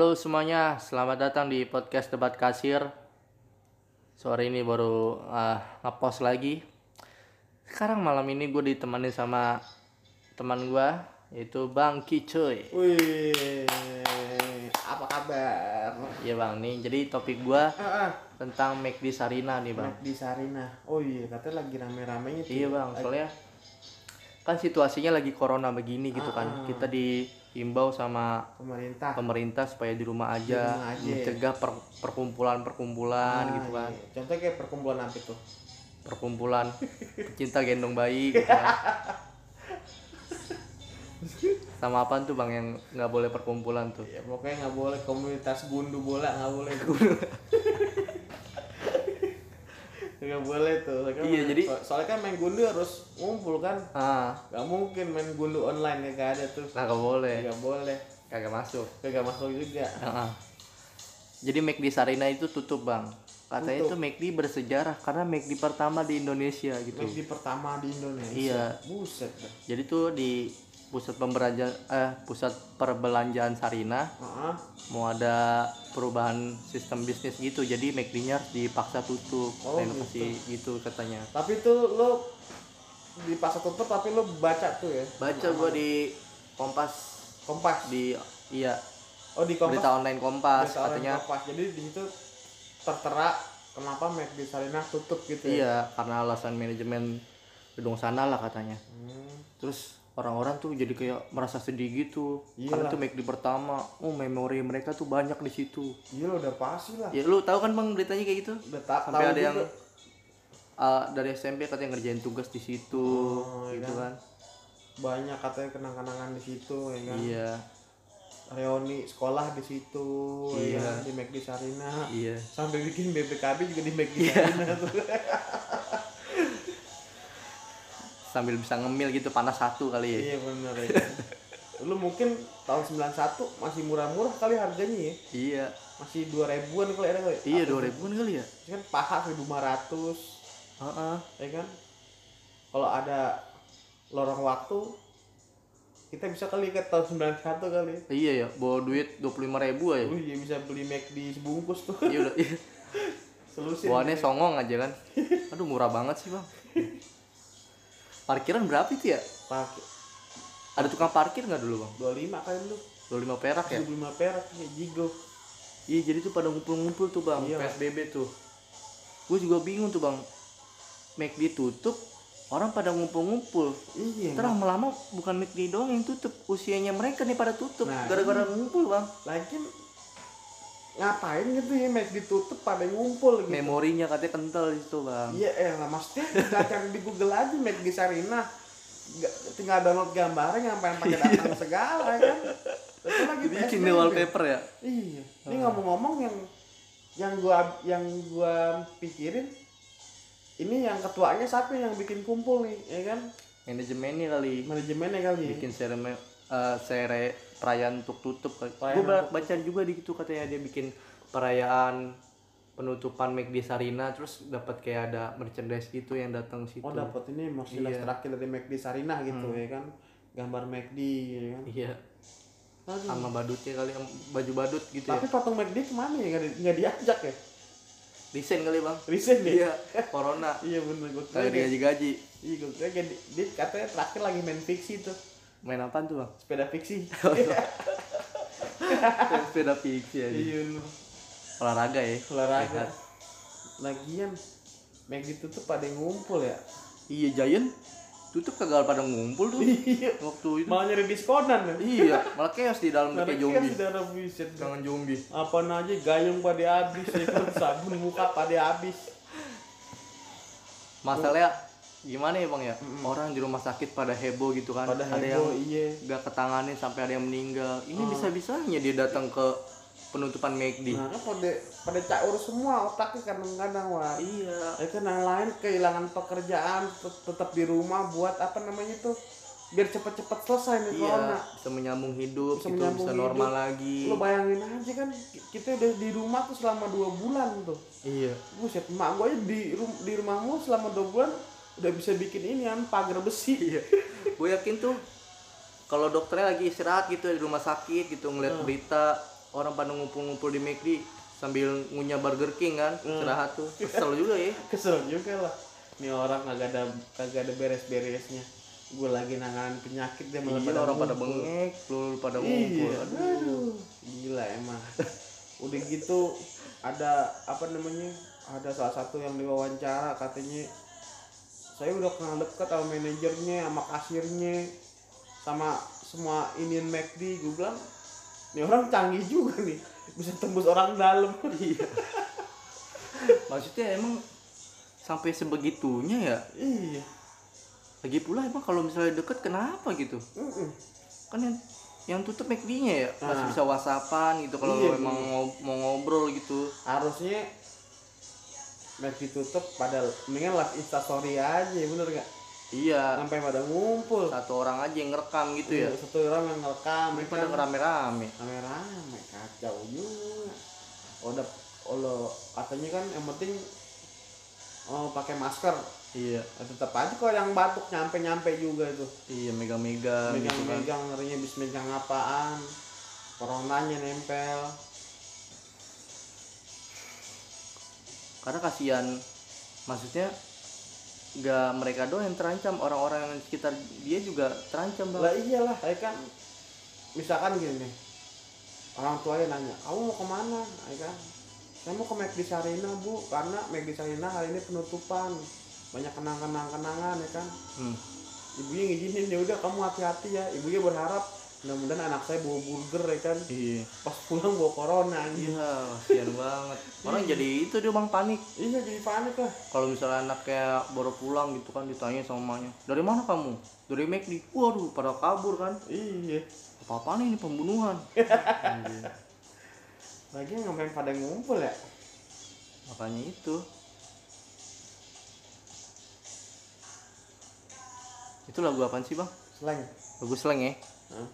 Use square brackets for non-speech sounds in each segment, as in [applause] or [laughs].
Halo semuanya, selamat datang di podcast Debat Kasir. Sore ini baru uh, ngepost lagi. Sekarang malam ini gue ditemani sama teman gue, yaitu Bang Kicoy. Wih, apa kabar? Iya bang, nih jadi topik gue tentang McD Sarina nih bang. di Sarina. Oh iya, katanya lagi rame-ramenya. Iya bang, Lagi- soalnya kan situasinya lagi corona begini gitu kan. Kita diimbau sama pemerintah. pemerintah supaya di rumah aja, rumah aja. mencegah per- perkumpulan-perkumpulan Ah, gitu kan. iya. Contohnya kayak perkumpulan apa tuh? perkumpulan [laughs] pecinta gendong bayi gitu kan. sama apa tuh bang yang nggak boleh perkumpulan tuh Ya pokoknya nggak boleh komunitas gundu bola nggak boleh. [laughs] Nggak boleh tuh. Soalnya kan Iya, jadi- so- soalnya kan main gundu harus ngumpul kan. ah Gak mungkin main gundu online ya gak ada tuh. nah nggak boleh Nggak boleh. kagak masuk Gak masuk juga. Ah, jadi McD Sarina itu tutup bang katanya itu Tutup. McD bersejarah karena McD pertama di Indonesia gitu Lagi pertama di Indonesia. Iya. Buset dah. jadi tuh di pusat pembelanjaan eh pusat perbelanjaan Sarina ah. mau ada perubahan sistem bisnis gitu jadi McD-nya dipaksa tutup Oh, renovasi gitu katanya Tapi tuh lo di pasar tutup tapi lo baca tuh ya. baca gua di Kompas Kompas. di iya Oh di Kompas. berita online Kompas berita online katanya Kompas. Jadi di situ tertera kenapa McD Sarina tutup gitu ya. iya karena alasan manajemen gedung sana lah katanya Hmm. terus orang-orang tuh jadi kayak merasa sedih gitu karena Iyalah. tuh McD pertama oh memori mereka tuh banyak di situ Iya lo udah pasti lah. ya lu tahu kan bang beritanya kayak gitu Udah tak sampai ada yang uh, dari SMP katanya ngerjain tugas di situ Oh, gitu iya. kan banyak katanya kenang-kenangan di situ ya kan. iya Reuni sekolah di situ Iya. ya di McD Sarina. iya Sampai bikin BPKB juga di McD Iya. Sarina tuh. [laughs] sambil bisa ngemil gitu panas satu kali. Ya iya bener ya. Lu mungkin tahun 91 masih murah-murah kali harganya ya. iya. Masih 2000-an kali ada kali. iya dua ribuan kali ya? Kan paha 1500 Heeh. ya kan? Kalau ada lorong waktu kita bisa kali ke tahun 91 kali. Iya ya bawa duit dua puluh lima ribu aja. Wih, ya bisa beli McD sebungkus tuh. Iya udah iya. [laughs] selusin. Bawaannya songong aja kan. Aduh murah banget sih bang [laughs] parkiran berapa itu ya? Pakai ada tukang parkir nggak dulu bang? 25 kali lu. Dua lima perak ya? 25 perak ya jigo. Iya jadi tuh pada ngumpul-ngumpul tuh bang Iya. psbb tuh. Gue juga bingung tuh bang. McD tutup orang pada ngumpul-ngumpul. Iya Ntar lama-lama bukan McD doang yang tutup usianya mereka nih pada tutup Nah, gara-gara ngumpul bang. Lagi ngapain gitu ya McD tutup pada ngumpul gitu memorinya katanya kental itu bang iya eh lah maksudnya tinggal cari di Google aja McD Sarina Nggak- tinggal download gambarnya ngapain pakai datang segala kan itu lagi bikin di wallpaper ya Iya. Ini ngomong-ngomong yang yang gua yang gua pikirin ini yang ketuanya siapa yang bikin kumpul nih, ya kan? manajemennya kali Manajemennya kali. ya? bikin seremoni eh, sere perayaan untuk tutup gue baca juga di situ katanya dia bikin perayaan penutupan McD Sarina terus dapat kayak ada merchandise gitu yang datang situ Oh dapat ini merchandise Iya. terakhir dari McD Sarina gitu ya kan? Gambar McD ya kan? iya Aduh. sama badutnya kali baju badut gitu Tapi ya patung McD ke mana ya? Nggak, di- nggak diajak ya? desain kali bang Resign ya? iya corona Iya bener gue dia, digaji-gaji iya gue kira dia, dia katanya terakhir lagi main fiksi tuh main apaan tuh bang? Sepeda fiksi. [laughs] [laughs] sepeda fiksi aja iya olahraga ya. Olahraga. Sehat. Lagian McD tutup pada ngumpul ya. iya Giant tutup kagak pada ngumpul tuh. Iya. waktu itu. Malah nyari diskonan ya? Iya malah chaos di dalam kayak zombie. di dalam buset. Jangan zombie. Apa aja gayung pada habis ya. Sabun muka pada habis. Masalahnya gimana ya bang ya? Orang di rumah sakit pada heboh gitu kan. Pada ada yang heboh iya. gak ketanganin sampai ada yang meninggal. Ini bisa bisanya dia datang ke penutupan McD nah kan pada pada caur semua otaknya kadang-kadang wah iya. Ya kan yang lain kehilangan pekerjaan tet- tetap di rumah buat apa namanya tuh biar cepet-cepet selesai nih iya corona. bisa menyambung hidup Bisa gitu menyambung bisa hidup. normal lagi. Lo bayangin aja kan kita udah di rumah tuh selama dua bulan tuh. Iya. Buset emak gue di di rumahmu selama dua bulan udah bisa bikin ini kan pagar besi. Iya. Gue yakin tuh kalau dokternya lagi istirahat gitu di rumah sakit gitu ngeliat Hmm. berita orang pada ngumpul-ngumpul di McD sambil ngunyah Burger King kan Hmm. istirahat tuh. Kesel juga ya. [laughs] Kesel juga lah. Ini orang kagak ada kagak ada beres-beresnya. Gue lagi nanganin penyakit dia malah Iya, orang pada bengek lu pada ngumpul. iya aduh. Gila emang. [laughs] Udah gitu ada apa namanya ada salah satu yang diwawancara katanya saya udah kenal dekat sama manajernya sama kasirnya sama semua Indian McD gue bilang ini orang canggih juga nih bisa tembus orang dalam. [laughs] Iya. Maksudnya emang sampai sebegitunya ya? Iya. Lagi pula emang kalau misalnya deket kenapa gitu? Mm-mm. kan yang yang tutup McD-nya ya? Masih Nah. bisa whatsappan gitu kalau Iya, emang mau, mau ngobrol gitu. Harusnya McD tutup padahal mendingan live instastory aja bener gak iya. Sampai pada ngumpul. Satu orang aja yang ngerekam gitu ya? Iya, satu orang yang ngerekam ya pada rame-rame. Rame-rame kacau juga. Udah Allah katanya kan yang penting oh pakai masker. Iya. Ya, tetap aja kok yang batuk nyampe nyampe juga itu. Iya megang-megang megang gitu kan. Megang ngerinya bis megang apaan. Coronanya nempel karena kasihan maksudnya nggak mereka doang yang terancam orang-orang yang sekitar dia juga terancam bang. Lah iyalah ya kan misalkan gini nih orang tuanya nanya kamu mau ke mana? Ya kan. Saya mau ke McD Sarina bu karena McD Sarina hari ini penutupan banyak kenang-kenang kenangan ya kan. Hmm. ibunya ngizinin ya udah kamu hati-hati ya. Ibunya berharap mudah-mudahan anak saya bawa burger ya kan? Iya. Pas pulang bawa corona anjing. Iya kasihan banget. Orang jadi itu dia bang panik. Iya jadi panik lah. Kalau misalnya anaknya baru pulang gitu kan ditanya sama mamanya dari mana kamu? Dari McD waduh pada kabur kan? Iya. Apa apaan ini pembunuhan? [laughs] Lagi ngapain pada ngumpul ya? Makanya itu. Itu lagu apaan sih bang? Selain lagu slang ya Hah?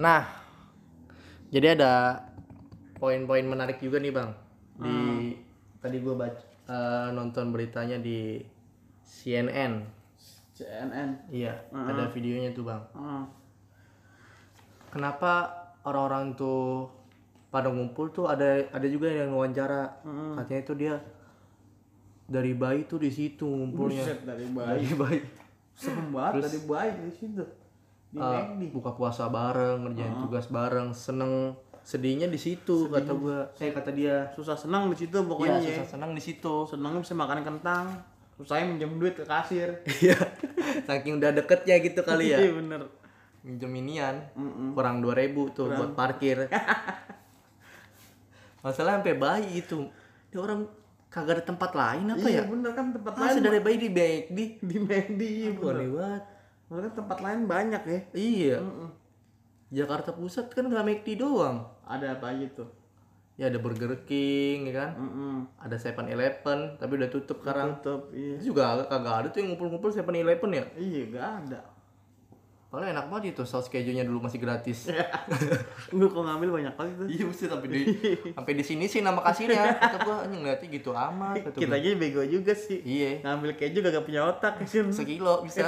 Nah, jadi ada poin-poin menarik juga nih bang. Di tadi gue baca eh, nonton beritanya di CNN. CNN Iya, ada videonya tuh bang. Heeh. Kenapa orang-orang tuh pada ngumpul tuh ada ada juga yang wawancara. Katanya itu dia dari bayi tuh di situ ngumpulnya. Buset dari bayi Dari bayi. serem banget dari bayi di situ di McD buka puasa bareng, ngerjain tugas bareng, seneng sedihnya di situ kata gua. Eh kata dia. susah senang di situ Iya, pokoknya ya. susah senang di situ. senangnya bisa makan kentang susahnya minjem duit ke kasir [laughs] Iya. Saking udah deketnya gitu kali ya. [laughs] iya bener Minjem inian. Mm-mm. Kurang 2000 tuh buat parkir. [laughs] Masalah sampai bayi itu. Dia orang kagak ada tempat lain apa iya ya? bener kan tempat Masa lain dari bayi di McD? [laughs] di McD iya Aduh, bener aneh banget. Bener kan tempat lain banyak ya Iya. Mm-mm. Jakarta Pusat kan nggak McD doang. ada apa aja tuh Ya ada Burger King ya kan. Mm-mm. Ada 7-Eleven tapi udah tutup sekarang. tutup iya Itu juga agak- kagak ada tuh yang ngumpul-ngumpul 7-Eleven ya. iya gak ada Paling enak banget itu saus kejunya dulu masih gratis. [laughs] gue kok ngambil banyak kali tuh iya mesti sampai di [laughs] sampai di sini sih nama kasirnya. Kata gua anjing ngeliatnya gitu amat kita aja bego juga sih Iya. ngambil keju gak punya otak sih [laughs] Sekilo bisa.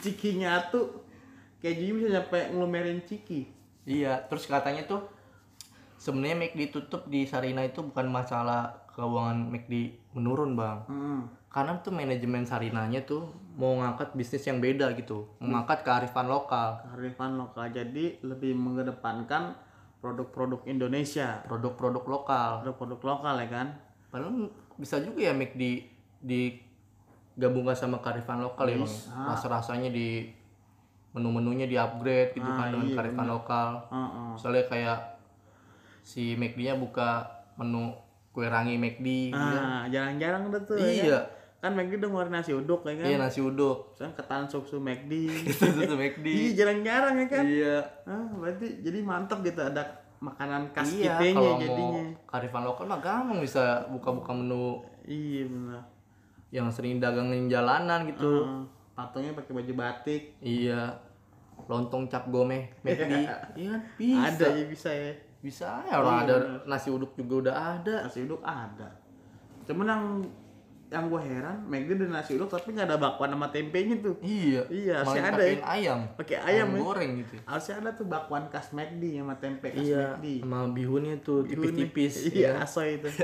ciki nyatu kejunya bisa nyampe ngelumerin ciki iya, terus katanya tuh sebenarnya McD tutup di Sarina itu bukan masalah keuangan McD menurun, Bang. hmm. Karena tuh manajemen Sarinanya tuh mau ngangkat bisnis yang beda gitu, mengangkat kearifan lokal, kearifan lokal jadi lebih mengedepankan produk-produk Indonesia produk-produk lokal. produk-produk lokal ya kan Padahal bisa juga ya McD digabungkan sama kearifan lokal ya, Bang. Bisa. Rasa-rasanya di menu-menunya di upgrade gitu Ah, kan dengan iya, kearifan lokal. Heeh. Misalnya kayak si McD-nya buka menu kue rangi McD gitu kan. ah jarang-jarang udah tuh ya Iya, kan McD udah ngeluarin nasi uduk ya kan iya nasi uduk. Misalnya ketan susu McD Itu tuh McD. iya jarang-jarang ya kan Iya. ah berarti jadi mantap gitu ada makanan khas Iya, mau jadinya kearifan lokal mah gampang bisa buka-buka menu iya benar yang sering dagangin jalanan gitu. Heeh. patungnya pakai baju batik Iya. Lontong cap gomeh McD. [laughs] Iya? Bisa. ada ya bisa ya Bisa ya orang ada nasi uduk juga udah ada. nasi uduk ada cuman yang yang gue heran McD ada nasi uduk tapi nggak ada bakwan sama tempenya tuh Iya. Iya, sih ada ya. ayam. pakai ayam ya goreng gitu. harusnya ada tuh bakwan khas McD sama tempe khas Iya, McD sama bihunnya tuh tipis-tipis. iya ya. asoy itu [laughs]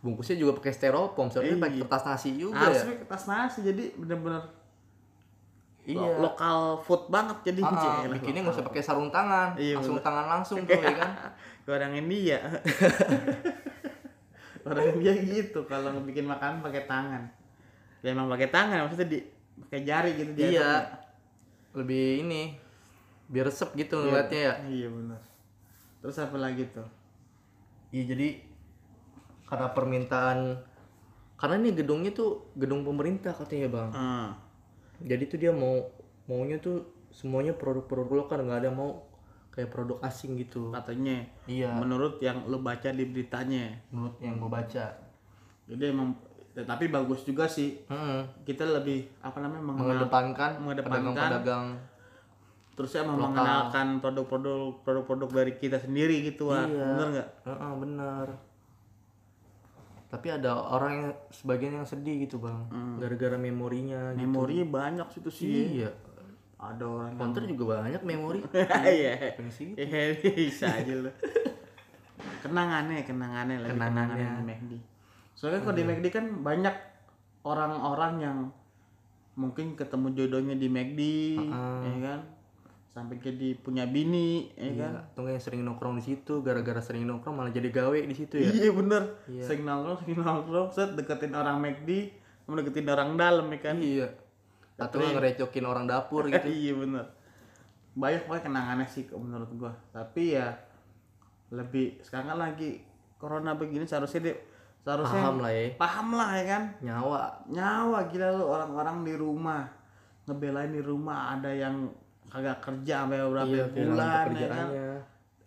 Bungkusnya juga pakai styrofoam, soalnya Iya. pakai kertas nasi juga ya. harusnya kertas nasi jadi bener-bener Iya. lo- lokal food banget jadi Ah, ah, bikinnya nggak usah pakai sarung tangan, Iya, langsung bener. tangan langsung [laughs] tuh ya kan. Orang India [laughs] orang India gitu kalau ngebikin makanan pakai tangan ya emang pakai tangan maksudnya di pakai jari gitu Iya. jatuhnya. Lebih ini biar resep gitu ngeliatnya ya. iya benar terus apa lagi tuh Iya jadi karena permintaan karena ini gedungnya tuh gedung pemerintah katanya bang. Ah, Jadi tuh dia mau maunya tuh semuanya produk-produk lokal nggak ada mau kayak produk asing gitu. katanya Iya. menurut yang lo baca di beritanya Menurut yang gue baca. jadi emang ya, tapi bagus juga sih Hmm. kita lebih apa namanya mengenal Mengedepankan Mengedepankan. pedagang-pedagang. terus emang lokal. mengenalkan produk-produk produk-produk dari kita sendiri gitu Wak. Iya. bener nggak Heeh, benar. Tapi ada orang yang sebagian yang sedih gitu bang, gara-gara memorinya. gitu. memori banyak situ sih Iya. Ada orang yang Counter juga banyak memori. [laughs] iya Pengen sih. Iya, bisa aja lu kenangannya kenangannya lagi Kenangannya. kenangannya di McD soalnya kalau di McD kan banyak orang-orang yang mungkin ketemu jodohnya di McD ya kan sampai jadi punya bini ya kan Iya, atau nggak yang sering nongkrong di situ, gara-gara sering nongkrong malah jadi gawe di situ ya. iya bener Iya. sering nongkrong sering nongkrong set deketin orang McD sama deketin orang dalam ya kan Iya. Atau nggak ngerecokin orang dapur gitu. [laughs] iya bener. Banyak banget kenangannya sih menurut gua. Tapi ya lebih sekarang kan lagi corona begini seharusnya dia seharusnya Paham lah ya. paham lah ya kan? Nyawa. nyawa gila lu orang-orang di rumah. Ngebelain di rumah ada yang kagak kerja sampai beberapa Iya, bulan ya kan?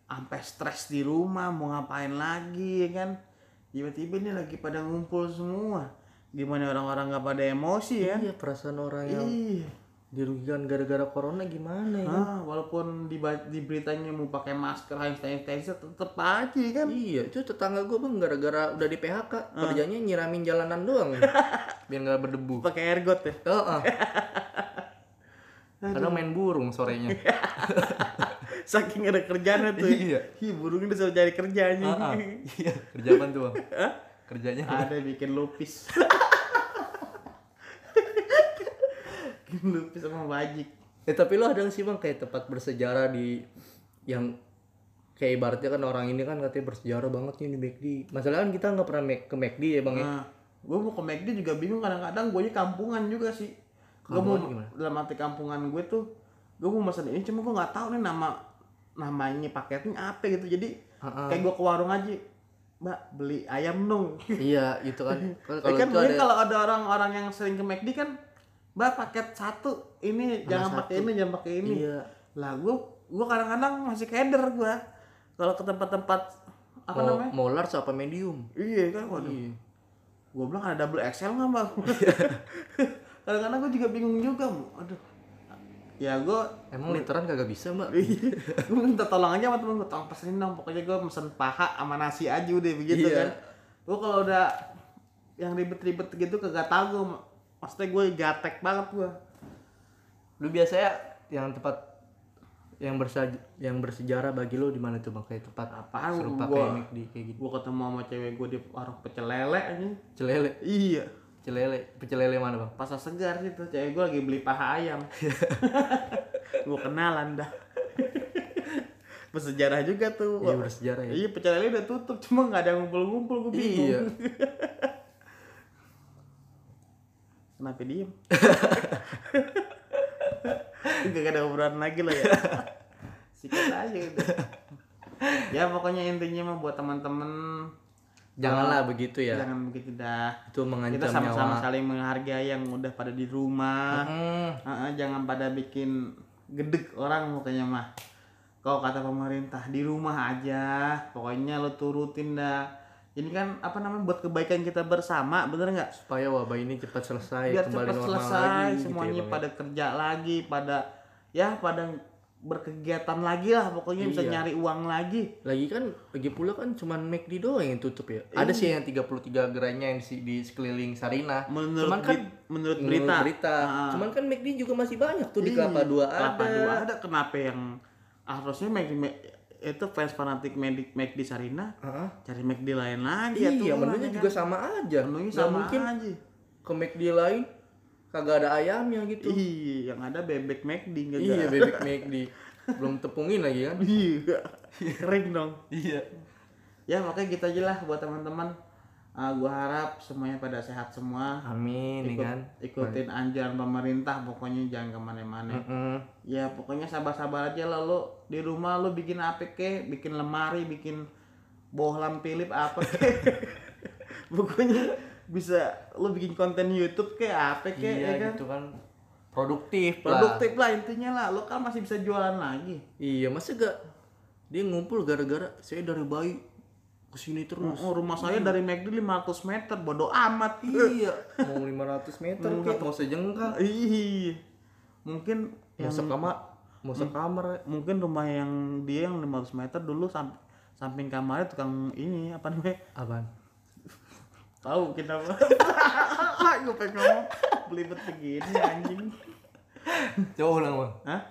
sampai stres di rumah mau ngapain lagi ya kan? Tiba-tiba ini lagi pada ngumpul semua gimana orang-orang nggak pada emosi ya Iya, perasaan orang yang iya dirugikan gara-gara corona gimana ya? Ah, walaupun di, di beritanya mau pakai masker, hand sanitizer, tetep aja kan. Iya, itu tetangga gue bang gara-gara udah di PHK, kerjanya nyiramin jalanan doang, [laughs] biar nggak berdebu. Pakai ergot ya. Oh, Kadang main burung sorenya. [laughs] Saking ada kerjaan tuh. Iya. Hi, burung ini disuruh cari kerjanya. Ah, ah. Iya, kerja apa tuh bang? Kerjanya ada bikin lupis. [laughs] bikin lupis sama bajik. Eh tapi lo ada nggak sih bang kayak tempat bersejarah di yang kayak ibaratnya kan orang ini kan katanya bersejarah banget nih di McD. Masalahnya kan kita nggak pernah make- ke McD ya bang ya. Nah, gue mau ke McD juga bingung kadang-kadang gue kampungan juga sih. Gue mau gimana? dalam arti kampungan gue tuh gue mau pesan ini cuma gue nggak tahu nih nama namanya paketnya apa gitu jadi Ah, ah. kayak gue ke warung aja mbak beli ayam dong Iya [laughs] itu kan. Ya Kalau kan mungkin ada kalau ada orang-orang yang sering ke McD kan mbak paket satu ini jangan pakai ini jangan pakai ini Iya. lah gue gue kadang-kadang masih keder gue kalau ke tempat-tempat apa Mau, namanya mau large apa medium? iya kan waduh Iya. gue bilang ada double XL nggak mbak [laughs] [laughs] kadang-kadang gue juga bingung juga Bu. aduh ya gue Emang literan kagak bisa mbak? [laughs] gue minta tolong aja sama temen gue tolong pesenin dong pokoknya gue pesen paha sama nasi aja udah begitu Iya. kan. Gue kalau udah yang ribet-ribet gitu kagak tahu gue maksudnya gue gatek banget gue Lu biasanya yang tempat yang bersa yang bersejarah bagi lo di mana tuh bang? Kayak tempat Apaan serupa gua? kayak McD kayak gitu. Gue ketemu sama cewek gue di warung pecel lele aja celele iya celele pecel lele mana bang? Pasar segar gitu cewek gue lagi beli paha ayam. [laughs] Gue kenalan dah. [laughs] Bersejarah juga tuh. Iya bersejarah ya. Iya pecel lele udah tutup cuma nggak ada ngumpul-ngumpul gue bingung. Iya. [laughs] Kenapa diem? Gak ada obrolan lagi lah ya. Sikat aja udah. Ya pokoknya intinya mah buat teman-teman janganlah begitu ya jangan begitu dah. itu mengancam Kita sama-sama saling menghargai yang udah pada di rumah. Hmm, Heeh, jangan pada bikin gedek orang pokoknya mah. Kalau kata pemerintah di rumah aja, pokoknya lo turutin dah. Ini kan apa namanya buat kebaikan kita bersama, bener nggak? supaya wabah ini cepat selesai biar kembali cepat normal selesai lagi gitu ya, semuanya Bang, ya. pada kerja lagi pada ya pada berkegiatan lagi lah pokoknya bisa Iya. nyari uang lagi. Lagi kan lagi pula kan cuman McD doang yang tutup ya. Ada sih yang 33 gerainya yang di, di sekeliling Sarina. Menurut cuman kan menurut menurut berita, berita Ah. cuman kan McD juga masih banyak tuh di Iya, Kelapa Dua Kelapa ada Dua ada kenapa yang harusnya McD, Mac- itu fans fanatik McD, McD Sarina Heeh. cari McD lain lagi iya atuh, menunya ya juga kan? sama aja. Menunya sama mungkin aja. ke McD lain kagak ada ayamnya gitu. Iya yang ada bebek McD enggak iya bebek McD. Belum tepungin lagi kan? Iya. Kering dong. Iya. Ya makanya kita aja lah buat teman-teman. Ah, gua harap semuanya pada sehat semua. Amin nih Ikut- kan ikutin anjuran pemerintah pokoknya jangan ke mana-mana. Mm-mm. ya pokoknya sabar-sabar aja lah lo. Di rumah lo bikin apa kek bikin lemari bikin bohlam Philip apa kek [laughs] pokoknya bisa lo bikin konten YouTube kek apa kek iya ya kan? gitu kan. Produktif produktif lah intinya lah. Lo kan masih bisa jualan lagi. Iya masa gak dia ngumpul gara-gara saya dari bayi ke sini terus. Oh, rumah saya dari McD 500 meter bodoh amat. Iya. Mau 500 meter kek mau sejengkal. Ih, mungkin mau sekamar mau sekamar. Mungkin rumah yang dia yang 500 meter dulu sam- samping kamarnya tukang ini apa namanya? Apaan tahu kita [laughs] gue pengen ngomong belibet begini anjing. Coba ulang bang. Hah?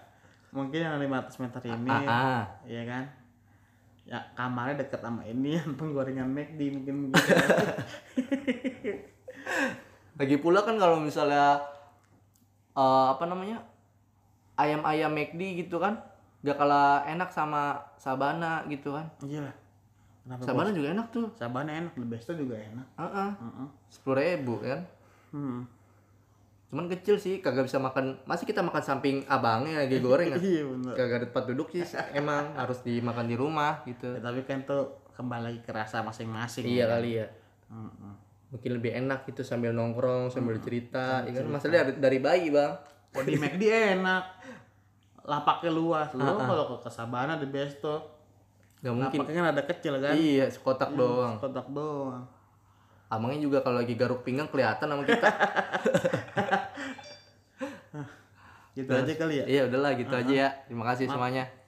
mungkin yang 500 meter ini. Ah iya kan? Ya kamarnya deket sama ini [laughs] yang penggorengan McD mungkin. Gitu. [laughs] lagi pula kan kalau misalnya eh, apa namanya ayam-ayam McD gitu kan gak kalah enak sama Sabana gitu kan. Iya lah kenapa Sabana juga enak tuh. Sabana enak The Besta juga enak. Heeh. Heeh. sepuluh ribu kan? Hmm. cuman kecil sih kagak bisa makan. Masih kita makan samping abangnya lagi goreng kan? [laughs] Iya bener. Kagak ada tempat duduk sih emang harus dimakan di rumah gitu. Ya, tapi kan tuh kembali lagi ke rasa masing-masing iya ya kan? kali ya. Heeh. mungkin lebih enak gitu sambil nongkrong sambil cerita ya kan? Masalahnya dari, dari bayi bang. Oh di McD enak. Lapaknya luas. Lu kalau ke Sabana The Besto, nggak mungkin. Lapaknya kan ada kecil kan? iya sekotak doang. Kotak doang. abangnya juga kalau lagi garuk pinggang kelihatan sama kita. [laughs] Gitu aja kali ya. iya udahlah gitu aja ya. Terima kasih semuanya